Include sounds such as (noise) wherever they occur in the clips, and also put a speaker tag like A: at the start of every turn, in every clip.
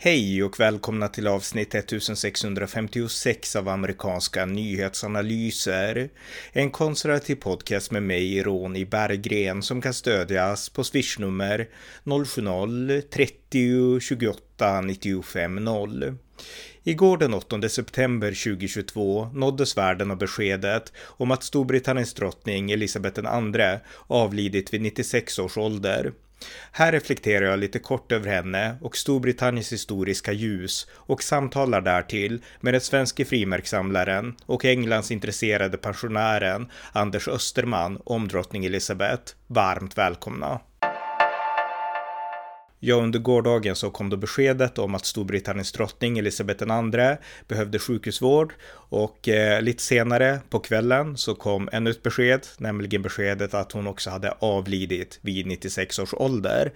A: Hej och välkomna till avsnitt 1656 av amerikanska nyhetsanalyser. En konservativ podcast med mig, Ronny Berggren, som kan stödjas på swishnummer 070-30 28 95 0. Igår den 8 september 2022 nåddes världen av beskedet om att Storbritanniens drottning Elisabeth II avlidit vid 96 års ålder. Här reflekterar jag lite kort över henne och Storbritanniens historiska ljus och samtalar därtill med den svenske frimärkssamlaren och Englands intresserade pensionären Anders Österman om drottning Elizabeth. Varmt välkomna! Ja, under gårdagen så kom då beskedet om att Storbritanniens drottning Elisabeth II behövde sjukhusvård och eh, lite senare på kvällen så kom ännu ett besked, nämligen beskedet att hon också hade avlidit vid 96 års ålder.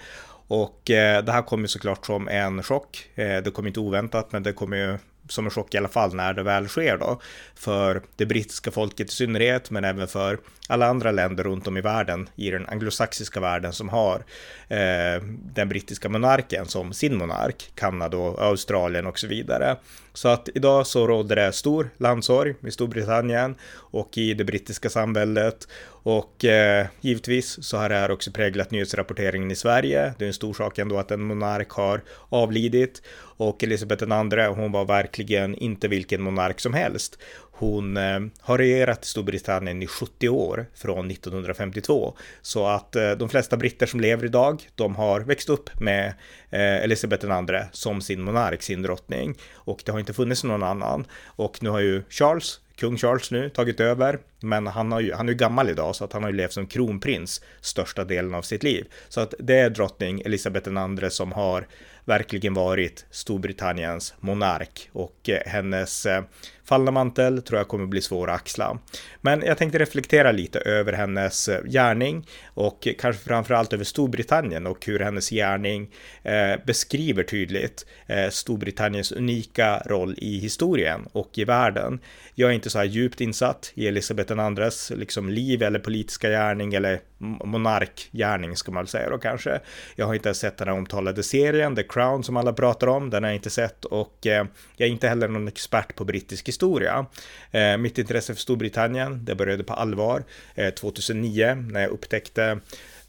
A: Och eh, det här kom ju såklart som en chock. Eh, det kom inte oväntat, men det kom ju som en chock i alla fall när det väl sker då. För det brittiska folket i synnerhet, men även för alla andra länder runt om i världen, i den anglosaxiska världen som har eh, den brittiska monarken som sin monark, Kanada och Australien och så vidare. Så att idag så råder det stor landsorg i Storbritannien och i det brittiska samhället och eh, givetvis så har det här också präglat nyhetsrapporteringen i Sverige. Det är en stor sak ändå att en monark har avlidit och Elisabeth II, hon var verkligen inte vilken monark som helst. Hon eh, har regerat i Storbritannien i 70 år från 1952 så att eh, de flesta britter som lever idag, de har växt upp med eh, Elisabeth II som sin monark, sin drottning. Och det har inte funnits någon annan. Och nu har ju Charles kung Charles nu tagit över, men han, har ju, han är ju gammal idag så att han har ju levt som kronprins största delen av sitt liv. Så att det är drottning Elisabeth II som har verkligen varit Storbritanniens monark. Och hennes fallna mantel tror jag kommer bli svår att axla. Men jag tänkte reflektera lite över hennes eh, gärning och kanske framförallt över Storbritannien och hur hennes gärning eh, beskriver tydligt eh, Storbritanniens unika roll i historien och i världen. Jag är inte så här djupt insatt i Elisabeth IIs liksom liv eller politiska gärning eller monarkgärning ska man väl säga då kanske. Jag har inte sett den här omtalade serien, The Crown som alla pratar om, den har jag inte sett och eh, jag är inte heller någon expert på brittisk historia. Eh, mitt intresse för Storbritannien, det började på allvar eh, 2009 när jag upptäckte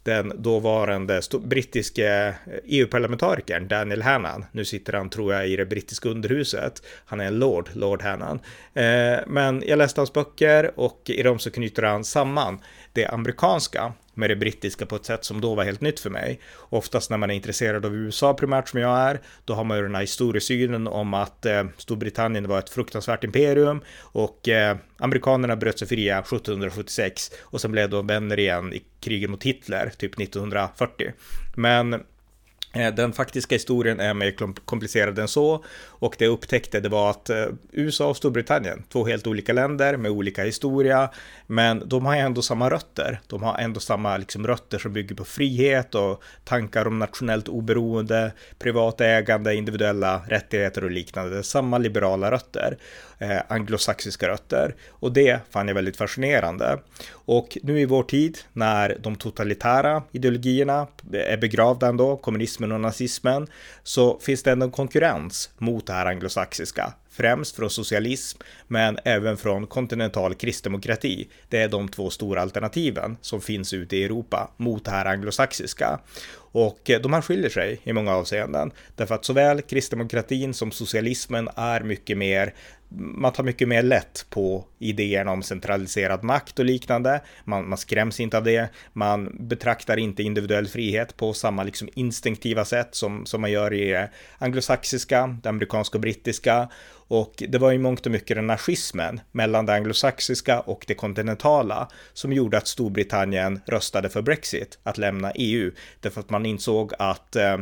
A: den dåvarande brittiske eh, e EU-parlamentarikern Daniel Hannan. Nu sitter han, tror jag, i det brittiska underhuset. Han är en lord, Lord Hannan. Eh, men jag läste hans böcker och i dem så knyter han samman det amerikanska med det brittiska på ett sätt som då var helt nytt för mig. Oftast när man är intresserad av USA primärt som jag är, då har man ju den här historiesynen om att eh, Storbritannien var ett fruktansvärt imperium och eh, amerikanerna bröt sig fria 1776 och sen blev de vänner igen i kriget mot Hitler, typ 1940. Men Eh, den faktiska historien är mer komplicerad än så och det jag upptäckte det var att eh, USA och Storbritannien, två helt olika länder med olika historia, men de har ändå samma rötter. De har ändå samma liksom, rötter som bygger på frihet och tankar om nationellt oberoende, privat ägande, individuella rättigheter och liknande. Samma liberala rötter, eh, anglosaxiska rötter och det fann jag väldigt fascinerande. Och nu i vår tid när de totalitära ideologierna är begravda ändå, kommunismen och nazismen, så finns det ändå en konkurrens mot det här anglosaxiska. Främst från socialism, men även från kontinental kristdemokrati. Det är de två stora alternativen som finns ute i Europa mot det här anglosaxiska. Och eh, de här skiljer sig i många avseenden. Därför att såväl kristdemokratin som socialismen är mycket mer man tar mycket mer lätt på idéerna om centraliserad makt och liknande. Man, man skräms inte av det. Man betraktar inte individuell frihet på samma liksom instinktiva sätt som, som man gör i det anglosaxiska, det amerikanska och brittiska. Och det var i mångt och mycket den nazismen mellan det anglosaxiska och det kontinentala som gjorde att Storbritannien röstade för Brexit, att lämna EU. Därför att man insåg att eh,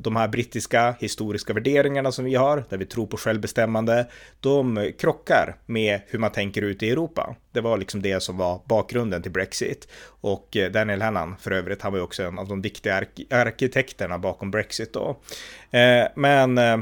A: de här brittiska historiska värderingarna som vi har, där vi tror på självbestämmande, de krockar med hur man tänker ute i Europa. Det var liksom det som var bakgrunden till Brexit. Och eh, Daniel Hannan, för övrigt, han var ju också en av de viktiga ark arkitekterna bakom Brexit då. Eh, men eh,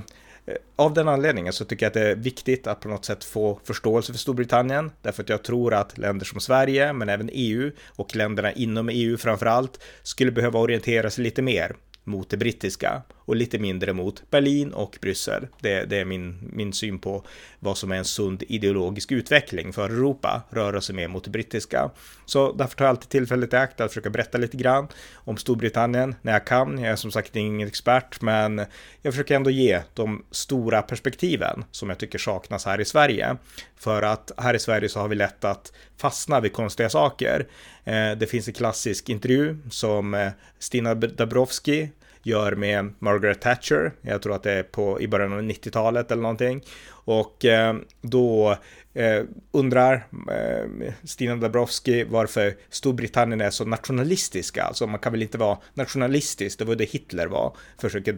A: av den anledningen så tycker jag att det är viktigt att på något sätt få förståelse för Storbritannien, därför att jag tror att länder som Sverige, men även EU och länderna inom EU framför allt, skulle behöva orientera sig lite mer mot det brittiska och lite mindre mot Berlin och Bryssel. Det, det är min, min syn på vad som är en sund ideologisk utveckling för Europa, röra sig mer mot det brittiska. Så därför tar jag alltid tillfället i akt att försöka berätta lite grann om Storbritannien när jag kan. Jag är som sagt ingen expert, men jag försöker ändå ge de stora perspektiven som jag tycker saknas här i Sverige. För att här i Sverige så har vi lätt att fastna vid konstiga saker. Eh, det finns en klassisk intervju som eh, Stina Dabrowski gör med Margaret Thatcher. Jag tror att det är på, i början av 90-talet eller någonting. Och eh, då eh, undrar eh, Stina Dabrowski varför Storbritannien är så nationalistiska. Alltså man kan väl inte vara nationalistisk, det var det Hitler var. Försöker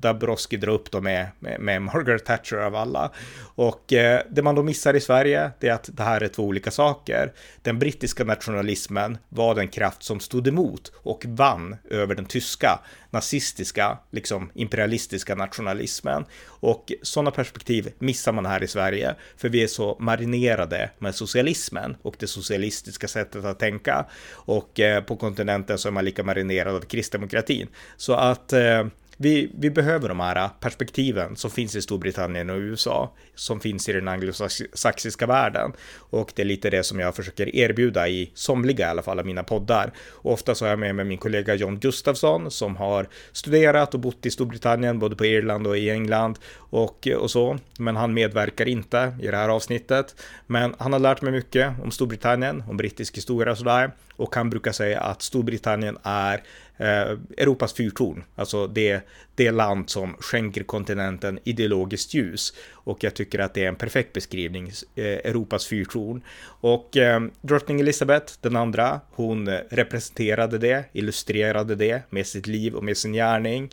A: Dabrowski dra upp dem med, med, med, Margaret Thatcher av alla. Och eh, det man då missar i Sverige, det är att det här är två olika saker. Den brittiska nationalismen var den kraft som stod emot och vann över den tyska nazistiska, liksom imperialistiska nationalismen. Och sådana perspektiv missar man här i Sverige, för vi är så marinerade med socialismen och det socialistiska sättet att tänka. Och eh, på kontinenten så är man lika marinerad av kristdemokratin. Så att eh, vi, vi behöver de här perspektiven som finns i Storbritannien och USA, som finns i den anglosaxiska världen. Och det är lite det som jag försöker erbjuda i somliga i alla fall av mina poddar. Och ofta så har jag med mig min kollega John Gustafsson som har studerat och bott i Storbritannien, både på Irland och i England och, och så. Men han medverkar inte i det här avsnittet. Men han har lärt mig mycket om Storbritannien, om brittisk historia och sådär. Och han brukar säga att Storbritannien är eh, Europas fyrtorn, alltså det, det land som skänker kontinenten ideologiskt ljus. Och jag tycker att det är en perfekt beskrivning, eh, Europas fyrtorn. Och eh, drottning Elizabeth den andra, hon representerade det, illustrerade det med sitt liv och med sin gärning.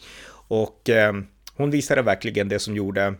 A: Och eh, hon visade verkligen det som gjorde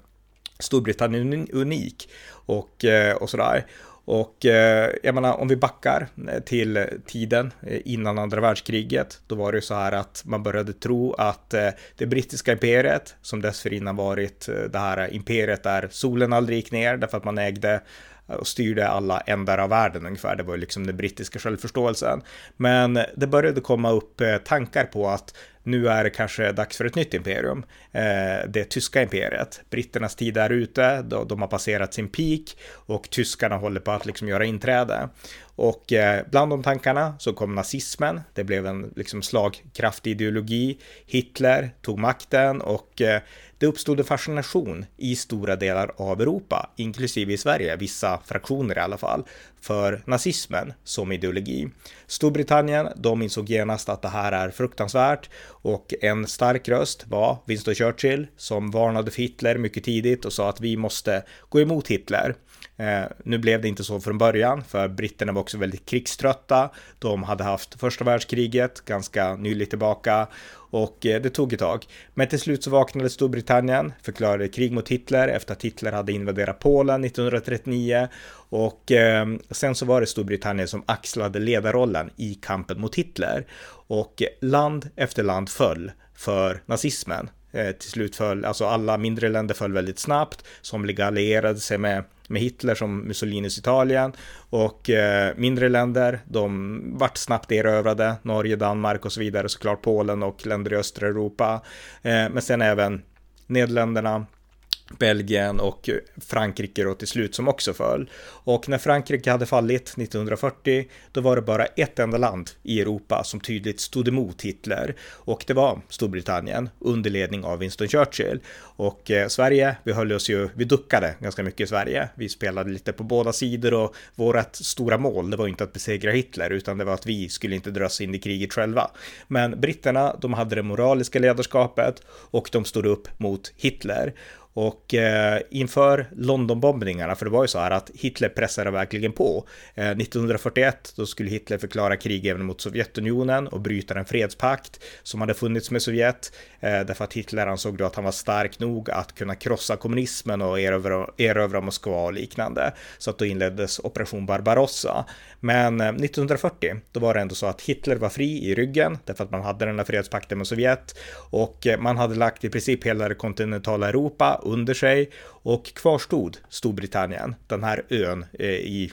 A: Storbritannien unik och, eh, och sådär. Och eh, jag menar, om vi backar eh, till tiden innan andra världskriget, då var det ju så här att man började tro att det brittiska imperiet, som dessförinnan varit det här imperiet där solen aldrig gick ner, därför att man ägde och styrde alla ändar av världen ungefär. Det var ju liksom den brittiska självförståelsen. Men det började komma upp tankar på att nu är det kanske dags för ett nytt imperium. Eh, det tyska imperiet. Britternas tid är ute, de har passerat sin peak och tyskarna håller på att liksom göra inträde. Och eh, bland de tankarna så kom nazismen. Det blev en liksom slagkraftig ideologi. Hitler tog makten och eh, det uppstod en fascination i stora delar av Europa, inklusive i Sverige, vissa fraktioner i alla fall, för nazismen som ideologi. Storbritannien, de insåg genast att det här är fruktansvärt och en stark röst var Winston Churchill som varnade för Hitler mycket tidigt och sa att vi måste gå emot Hitler. Eh, nu blev det inte så från början, för britterna var också väldigt krigströtta. De hade haft första världskriget ganska nyligt tillbaka och eh, det tog ett tag. Men till slut så vaknade Storbritannien, förklarade krig mot Hitler efter att Hitler hade invaderat Polen 1939 och eh, sen så var det Storbritannien som axlade ledarrollen i kampen mot Hitler och land efter land föll för nazismen. Eh, till slut föll, alltså alla mindre länder föll väldigt snabbt, somliga allierade sig med med Hitler som Mussolinis Italien. Och eh, mindre länder, de vart snabbt erövrade, Norge, Danmark och så vidare, såklart Polen och länder i östra Europa, eh, men sen även Nederländerna, Belgien och Frankrike då till slut som också föll. Och när Frankrike hade fallit 1940, då var det bara ett enda land i Europa som tydligt stod emot Hitler och det var Storbritannien under ledning av Winston Churchill. Och eh, Sverige, vi höll oss ju, vi duckade ganska mycket i Sverige. Vi spelade lite på båda sidor och vårt stora mål, det var inte att besegra Hitler, utan det var att vi skulle inte dras in i kriget själva. Men britterna, de hade det moraliska ledarskapet och de stod upp mot Hitler. Och eh, inför Londonbombningarna, för det var ju så här att Hitler pressade verkligen på. Eh, 1941 då skulle Hitler förklara krig även mot Sovjetunionen och bryta den fredspakt som hade funnits med Sovjet. Eh, därför att Hitler ansåg då att han var stark nog att kunna krossa kommunismen och erövra, erövra Moskva och liknande. Så att då inleddes operation Barbarossa. Men eh, 1940, då var det ändå så att Hitler var fri i ryggen därför att man hade den här fredspakten med Sovjet och eh, man hade lagt i princip hela det kontinentala Europa under sig. Och kvarstod Storbritannien, den här ön eh, i,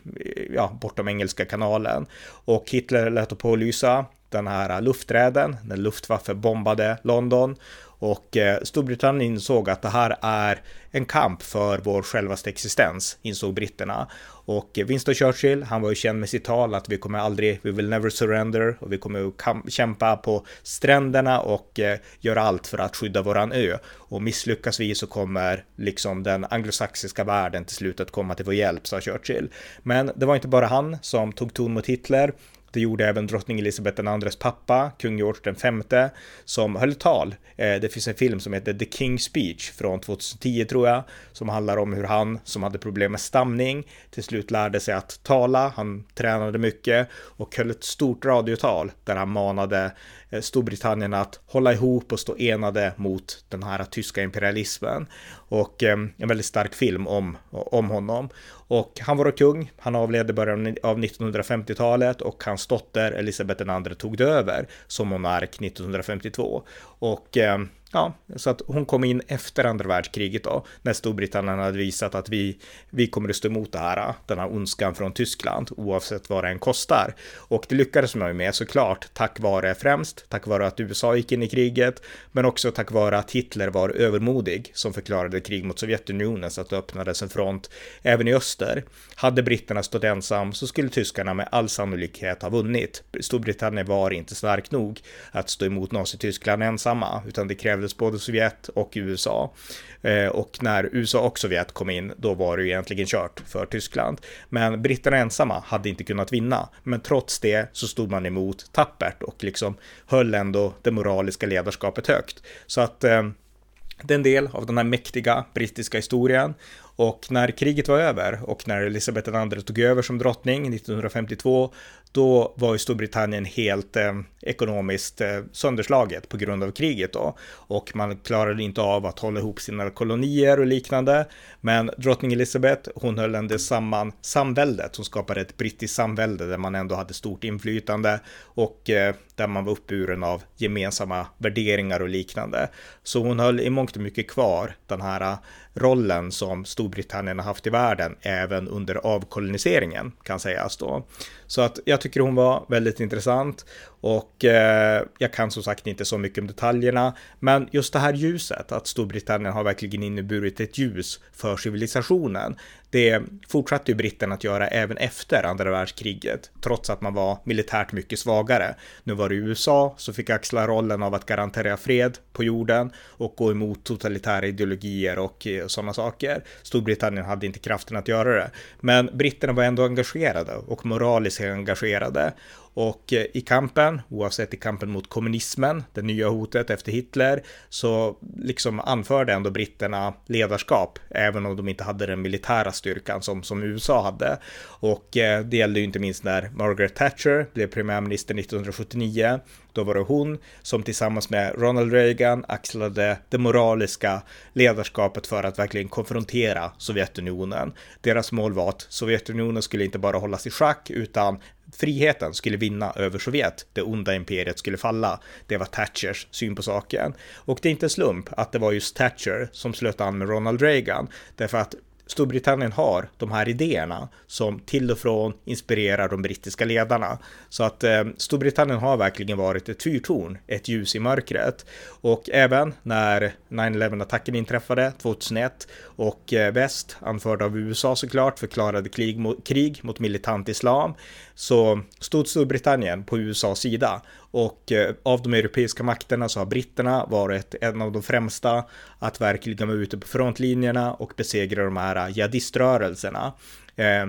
A: ja, bortom Engelska kanalen. Och Hitler lät på att lysa den här lufträden när Luftwaffe bombade London och eh, Storbritannien insåg att det här är en kamp för vår självaste existens, insåg britterna. Och eh, Winston Churchill, han var ju känd med sitt tal att vi kommer aldrig, we will never surrender och vi kommer att kämpa på stränderna och eh, göra allt för att skydda våran ö. Och misslyckas vi så kommer liksom den anglosaxiska världen till slut att komma till vår hjälp, sa Churchill. Men det var inte bara han som tog ton mot Hitler. Det gjorde även drottning Elizabeth IIs pappa, kung George V, som höll tal. Eh, det finns en film som heter The King's Speech från 2010 tror jag, som handlar om hur han, som hade problem med stamning, till slut lärde sig att tala. Han tränade mycket och höll ett stort radiotal där han manade eh, Storbritannien att hålla ihop och stå enade mot den här tyska imperialismen. Och eh, en väldigt stark film om, om honom. Och han var kung, han avled i början av 1950-talet och hans dotter Elisabeth II tog det över som monark 1952. Och eh, Ja, så att hon kom in efter andra världskriget då, när Storbritannien hade visat att vi, vi kommer att stå emot det här, den här ondskan från Tyskland, oavsett vad det än kostar. Och det lyckades man med såklart, tack vare främst, tack vare att USA gick in i kriget, men också tack vare att Hitler var övermodig, som förklarade krig mot Sovjetunionen så att det öppnades en front även i öster. Hade britterna stått ensam så skulle tyskarna med all sannolikhet ha vunnit. Storbritannien var inte stark nog att stå emot Nazityskland ensamma, utan det krävdes krävdes både Sovjet och USA. Eh, och när USA och Sovjet kom in, då var det ju egentligen kört för Tyskland. Men britterna ensamma hade inte kunnat vinna. Men trots det så stod man emot tappert och liksom höll ändå det moraliska ledarskapet högt. Så att eh, det är en del av den här mäktiga brittiska historien och när kriget var över och när Elisabeth II tog över som drottning 1952, då var ju Storbritannien helt eh, ekonomiskt eh, sönderslaget på grund av kriget då. Och man klarade inte av att hålla ihop sina kolonier och liknande. Men drottning Elizabeth, hon höll ändå samman samväldet. Hon skapade ett brittiskt samvälde där man ändå hade stort inflytande och eh, där man var uppburen av gemensamma värderingar och liknande. Så hon höll i mångt och mycket kvar den här eh, rollen som Storbritannien har haft i världen även under avkoloniseringen kan sägas då. Så att jag tycker hon var väldigt intressant och eh, jag kan som sagt inte så mycket om detaljerna, men just det här ljuset, att Storbritannien har verkligen inneburit ett ljus för civilisationen. Det fortsatte ju britterna att göra även efter andra världskriget, trots att man var militärt mycket svagare. Nu var det USA som fick axla rollen av att garantera fred på jorden och gå emot totalitära ideologier och eh, sådana saker. Storbritannien hade inte kraften att göra det, men britterna var ändå engagerade och moraliskt engagerade och eh, i kampen, oavsett i kampen mot kommunismen, det nya hotet efter Hitler, så liksom anförde ändå britterna ledarskap, även om de inte hade den militära styrkan som, som USA hade. Och eh, det gällde ju inte minst när Margaret Thatcher blev premiärminister 1979. Då var det hon som tillsammans med Ronald Reagan axlade det moraliska ledarskapet för att verkligen konfrontera Sovjetunionen. Deras mål var att Sovjetunionen skulle inte bara hållas i schack utan friheten skulle vinna över Sovjet, det onda imperiet skulle falla. Det var Thatchers syn på saken. Och det är inte en slump att det var just Thatcher som slöt an med Ronald Reagan, därför att Storbritannien har de här idéerna som till och från inspirerar de brittiska ledarna. Så att eh, Storbritannien har verkligen varit ett fyrtorn, ett ljus i mörkret. Och även när 9-11 attacken inträffade 2001 och eh, väst, anförd av USA såklart, förklarade krig mot, krig mot militant islam så stod Storbritannien på USAs sida och eh, av de europeiska makterna så har britterna varit en av de främsta att verkligen vara ute på frontlinjerna och besegra de här jihadiströrelserna. Eh,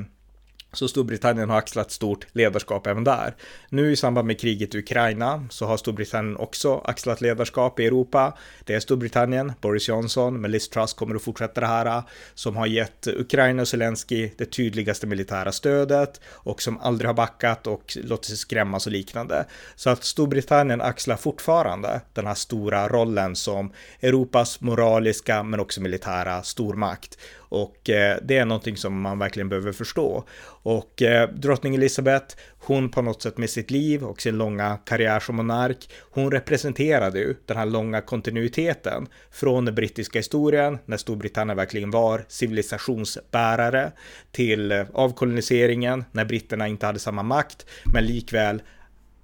A: så Storbritannien har axlat stort ledarskap även där. Nu i samband med kriget i Ukraina så har Storbritannien också axlat ledarskap i Europa. Det är Storbritannien, Boris Johnson, med Liz Truss kommer att fortsätta det här, som har gett Ukraina och Zelensky det tydligaste militära stödet och som aldrig har backat och låtit sig skrämmas och liknande. Så att Storbritannien axlar fortfarande den här stora rollen som Europas moraliska men också militära stormakt. Och eh, det är någonting som man verkligen behöver förstå. Och eh, drottning Elizabeth, hon på något sätt med sitt liv och sin långa karriär som monark, hon representerade ju den här långa kontinuiteten från den brittiska historien, när Storbritannien verkligen var civilisationsbärare, till eh, avkoloniseringen, när britterna inte hade samma makt, men likväl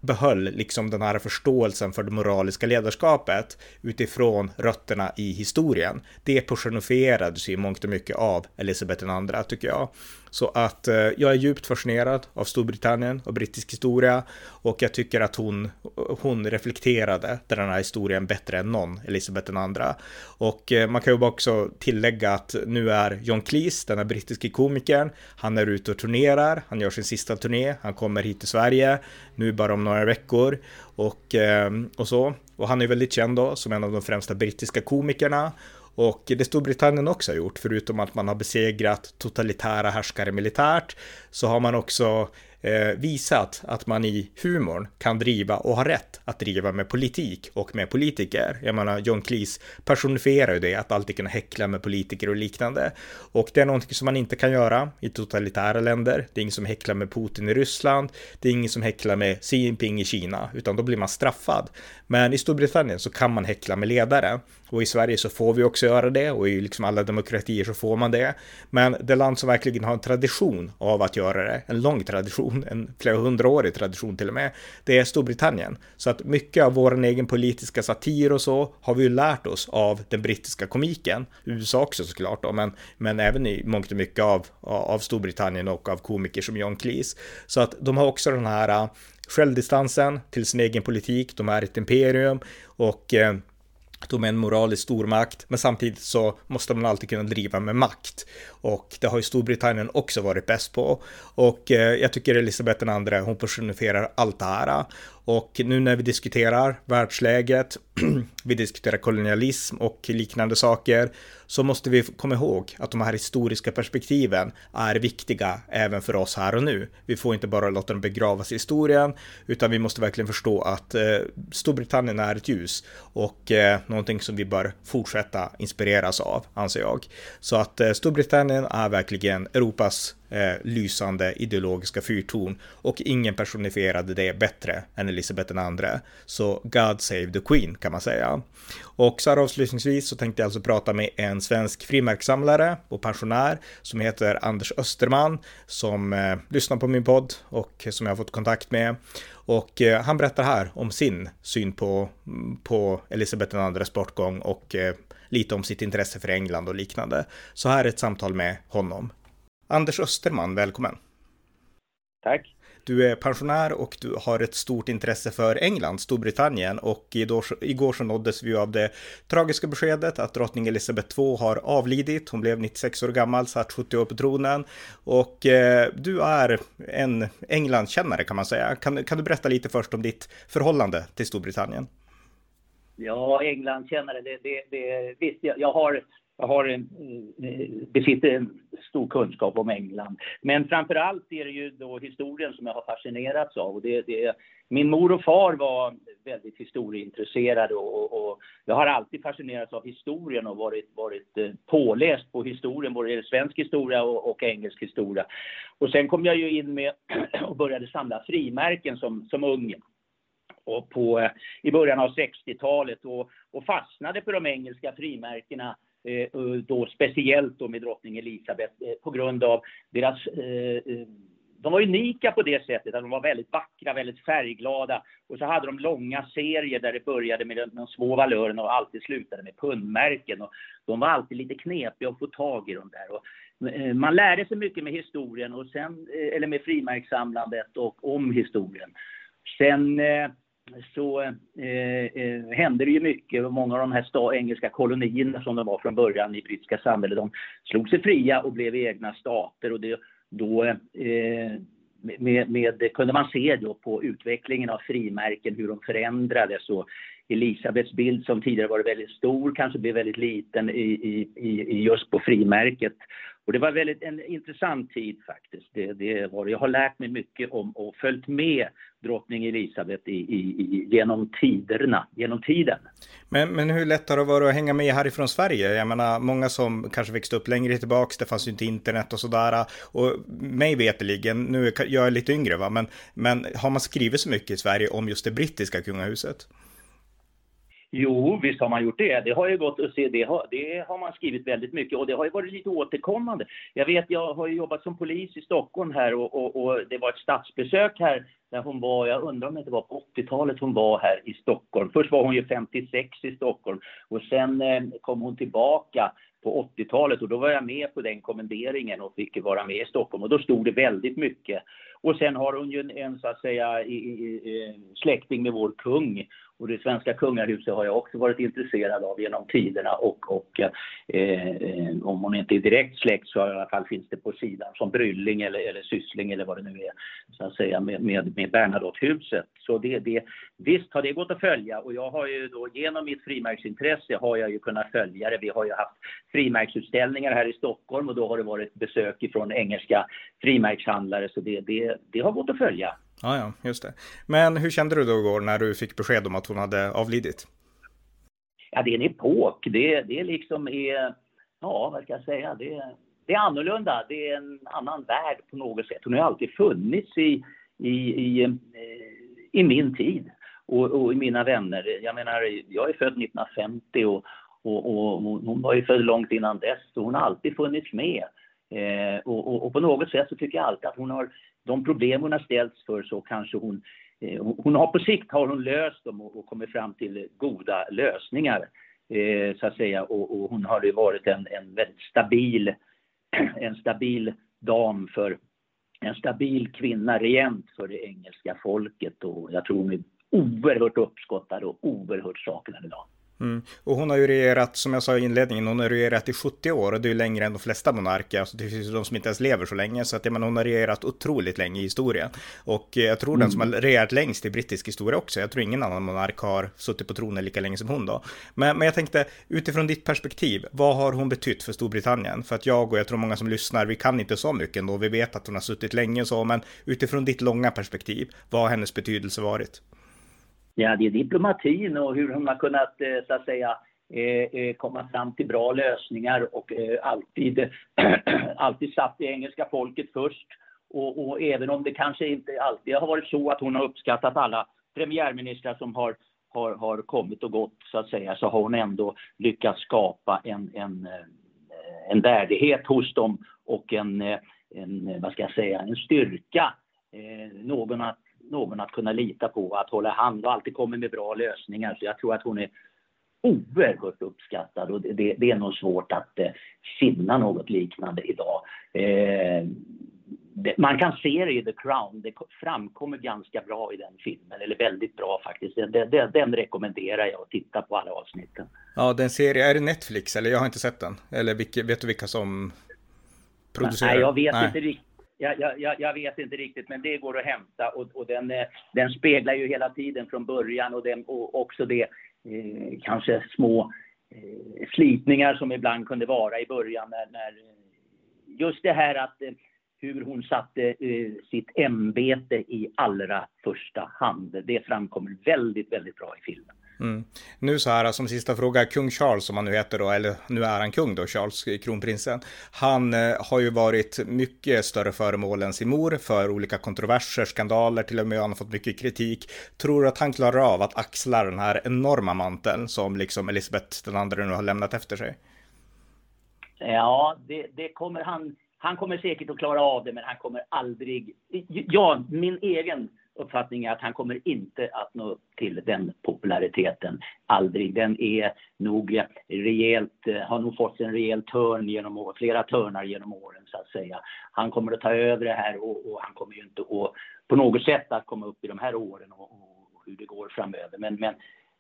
A: behöll liksom den här förståelsen för det moraliska ledarskapet utifrån rötterna i historien. Det personifierades ju mångt och mycket av Elisabeth II tycker jag. Så att eh, jag är djupt fascinerad av Storbritannien och brittisk historia och jag tycker att hon, hon reflekterade den här historien bättre än någon, Elisabeth II. Och eh, man kan ju också tillägga att nu är John Cleese, den här brittiske komikern, han är ute och turnerar, han gör sin sista turné, han kommer hit till Sverige nu bara om några veckor och, eh, och så. Och han är väldigt känd då som en av de främsta brittiska komikerna och det Storbritannien också har gjort, förutom att man har besegrat totalitära härskare militärt, så har man också eh, visat att man i humorn kan driva och har rätt att driva med politik och med politiker. Jag menar, John Cleese personifierar ju det, att alltid kunna häckla med politiker och liknande. Och det är någonting som man inte kan göra i totalitära länder. Det är ingen som häcklar med Putin i Ryssland. Det är ingen som häcklar med Xi Jinping i Kina, utan då blir man straffad. Men i Storbritannien så kan man häckla med ledare. Och i Sverige så får vi också göra det och i liksom alla demokratier så får man det. Men det land som verkligen har en tradition av att göra det, en lång tradition, en flera hundraårig tradition till och med, det är Storbritannien. Så att mycket av vår egen politiska satir och så har vi ju lärt oss av den brittiska komiken, USA också såklart då, men, men även i mångt och mycket av, av Storbritannien och av komiker som John Cleese. Så att de har också den här äh, självdistansen till sin egen politik, de är ett imperium och eh, de är en moralisk stormakt, men samtidigt så måste man alltid kunna driva med makt. Och det har ju Storbritannien också varit bäst på. Och eh, jag tycker Elisabeth II, hon personifierar allt det här. Och nu när vi diskuterar världsläget, (clears throat) vi diskuterar kolonialism och liknande saker, så måste vi komma ihåg att de här historiska perspektiven är viktiga även för oss här och nu. Vi får inte bara låta dem begravas i historien, utan vi måste verkligen förstå att eh, Storbritannien är ett ljus och eh, någonting som vi bör fortsätta inspireras av, anser jag. Så att eh, Storbritannien är verkligen Europas eh, lysande ideologiska fyrtorn och ingen personifierade det bättre än Elisabeth II. Så God save the Queen kan man säga. Och så här avslutningsvis så tänkte jag alltså prata med en svensk frimärkssamlare och pensionär som heter Anders Österman som eh, lyssnar på min podd och som jag har fått kontakt med. Och eh, han berättar här om sin syn på, på Elisabeth IIs bortgång och eh, lite om sitt intresse för England och liknande. Så här är ett samtal med honom. Anders Österman, välkommen.
B: Tack.
A: Du är pensionär och du har ett stort intresse för England, Storbritannien och igår, så nåddes vi av det tragiska beskedet att drottning Elizabeth II har avlidit. Hon blev 96 år gammal, satt 70 år på tronen och eh, du är en Englandkännare kan man säga. Kan, kan du berätta lite först om ditt förhållande till Storbritannien?
B: Ja, Englandkännare, det, det, det, visst, jag, jag har jag har en, eh, besitter en stor kunskap om England. Men framför allt är det ju då historien som jag har fascinerats av. Och det, det, min mor och far var väldigt historieintresserade och, och, jag har alltid fascinerats av historien och varit, varit eh, påläst på historien, både svensk historia och, och engelsk historia. Och sen kom jag ju in med (clears throat) och började samla frimärken som, som ung och på, eh, i början av 60-talet och, och fastnade för de engelska frimärkena Eh, då speciellt då med drottning Elisabeth eh, på grund av deras eh, de var unika på det sättet att de var väldigt vackra, väldigt färgglada. Och så hade de långa serier där det började med de små valörerna och alltid slutade med pundmärken. Och de var alltid lite knepiga att få tag i de där. Och man lärde sig mycket med historien, och sen, eller med frimärkssamlandet och om historien. Sen så eh, eh, hände det ju mycket. Många av de här engelska kolonierna som de var från början i brittiska samhället, de slog sig fria och blev egna stater. Och det, då eh, med, med, kunde man se då på utvecklingen av frimärken hur de förändrades. Och Elisabeths bild som tidigare varit väldigt stor kanske blev väldigt liten i, i, i just på frimärket. Och det var väldigt en intressant tid faktiskt. Det, det var, jag har lärt mig mycket om och följt med drottning Elisabeth i, i, genom tiderna, genom tiden.
A: Men, men hur lätt har det varit att hänga med härifrån Sverige? Jag menar, många som kanske växte upp längre tillbaks, det fanns ju inte internet och sådär. Och mig veteligen, nu är jag lite yngre va, men, men har man skrivit så mycket i Sverige om just det brittiska kungahuset?
B: Jo, visst har man gjort det. Det har ju gått att se, det har, det har man skrivit väldigt mycket och det har ju varit lite återkommande. Jag vet, jag har jobbat som polis i Stockholm här och, och, och det var ett statsbesök här där hon var, jag undrar om det inte var på 80-talet hon var här i Stockholm. Först var hon ju 56 i Stockholm och sen eh, kom hon tillbaka på 80-talet och då var jag med på den kommenderingen och fick vara med i Stockholm och då stod det väldigt mycket. Och sen har hon ju en, en så att säga i, i, i, släkting med vår kung och det svenska kungahuset har jag också varit intresserad av genom tiderna och, och eh, eh, om hon inte är direkt släkt så i alla fall finns det på sidan som Brylling eller, eller Syssling eller vad det nu är så att säga med, med, med Bernadottehuset. Så det, det, visst har det gått att följa och jag har ju då genom mitt frimärksintresse har jag ju kunnat följa det. Vi har ju haft frimärksutställningar här i Stockholm och då har det varit besök ifrån engelska frimärkshandlare så det, det, det har gått att följa.
A: Ja, ja, just det. Men hur kände du då igår när du fick besked om att hon hade avlidit?
B: Ja, det är en epok. Det, det är liksom är, ja, vad ska jag säga, det, det är annorlunda. Det är en annan värld på något sätt. Hon har alltid funnits i, i, i, eh, i min tid och, och i mina vänner. Jag menar, jag är född 1950 och, och, och hon var ju född långt innan dess. Och hon har alltid funnits med. Eh, och, och, och, på något sätt så tycker jag alltid att hon har de problem hon har ställts för så kanske hon, eh, hon har på sikt har hon löst dem och, och kommit fram till goda lösningar eh, så att säga och, och, hon har ju varit en, en väldigt stabil, (clears throat) en stabil dam för en stabil kvinna regent för det engelska folket och jag tror hon är oerhört uppskottad och oerhört saknad idag.
A: Mm. Och hon har ju regerat, som jag sa i inledningen, hon har regerat i 70 år och det är ju längre än de flesta monarker. Alltså det finns ju de som inte ens lever så länge, så att jag menar, hon har regerat otroligt länge i historien. Och eh, jag tror mm. den som har regerat längst i brittisk historia också. Jag tror ingen annan monark har suttit på tronen lika länge som hon då. Men, men jag tänkte, utifrån ditt perspektiv, vad har hon betytt för Storbritannien? För att jag och jag tror många som lyssnar, vi kan inte så mycket ändå. Vi vet att hon har suttit länge och så, men utifrån ditt långa perspektiv, vad har hennes betydelse varit?
B: Ja, det är diplomatin och hur hon har kunnat eh, så att säga eh, eh, komma fram till bra lösningar och alltid, (clears throat) alltid satt det engelska folket först. Och, och, även om det kanske inte alltid har varit så att hon har uppskattat alla premiärministrar som har, har, har kommit och gått så att säga, så har hon ändå lyckats skapa en, en, en värdighet hos dem och en, en, vad ska jag säga, en styrka. någon att någon att kunna lita på, att hålla hand och alltid kommer med bra lösningar. Så jag tror att hon är oerhört uppskattad och det, det är nog svårt att eh, finna något liknande idag. Eh, det, man kan se det i The Crown, det framkommer ganska bra i den filmen, eller väldigt bra faktiskt. Den, den, den rekommenderar jag att titta på alla avsnitten.
A: Ja, den serie, är det Netflix eller? Jag har inte sett den. Eller vilka, vet du vilka som producerar?
B: Nej, jag vet Nej. inte riktigt jag, jag, jag, vet inte riktigt, men det går att hämta och, och den, eh, den, speglar ju hela tiden från början och, den, och också det eh, kanske små eh, slitningar som ibland kunde vara i början när, när eh, just det här att eh, hur hon satte eh, sitt ämbete i allra första hand. Det framkommer väldigt, väldigt bra i filmen.
A: Mm. Nu så här som sista fråga, kung Charles som han nu heter då, eller nu är han kung då, Charles, eh, kronprinsen. Han eh, har ju varit mycket större föremål än sin mor för olika kontroverser, skandaler, till och med han har fått mycket kritik. Tror du att han klarar av att axla den här enorma manteln som liksom Elisabeth den andra nu har lämnat efter sig?
B: Ja, det, det kommer han, han kommer säkert att klara av det, men han kommer aldrig, ja, min egen uppfattning är att han kommer inte att nå upp till den populariteten. Aldrig. Den är nog rejält, har nog fått en rejäl törn genom flera törnar genom åren så att säga. Han kommer att ta över det här och, och han kommer ju inte att på något sätt att komma upp i de här åren och, och hur det går framöver. Men, men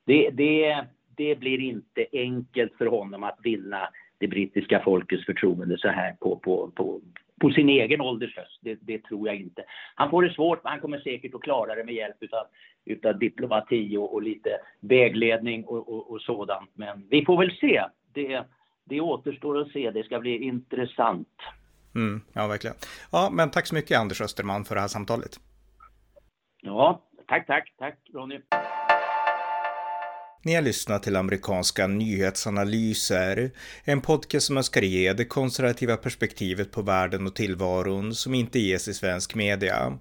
B: det, det, det blir inte enkelt för honom att vinna det brittiska folkets förtroende så här på, på, på, på sin egen ålders höst. Det, det, tror jag inte. Han får det svårt, men han kommer säkert att klara det med hjälp utav, utav diplomati och, och lite vägledning och, och, och, sådant. Men vi får väl se. Det, det återstår att se. Det ska bli intressant.
A: Mm, ja, verkligen. Ja, men tack så mycket Anders Österman för det här samtalet.
B: Ja, tack, tack, tack Ronny.
A: Ni har lyssnat till amerikanska nyhetsanalyser, en podcast som önskar ge det konservativa perspektivet på världen och tillvaron som inte ges i svensk media.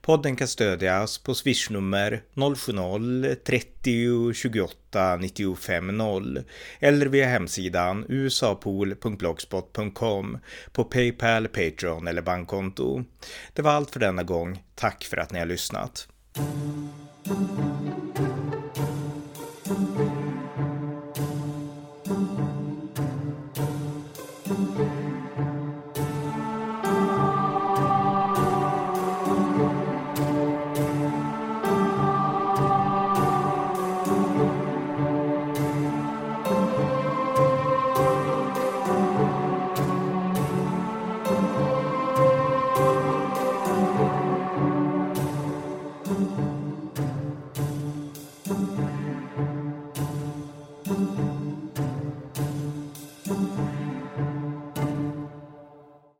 A: Podden kan stödjas på swishnummer 070-30 28 95 0 eller via hemsidan usapool.blogspot.com på Paypal, Patreon eller bankkonto. Det var allt för denna gång. Tack för att ni har lyssnat. Thank you.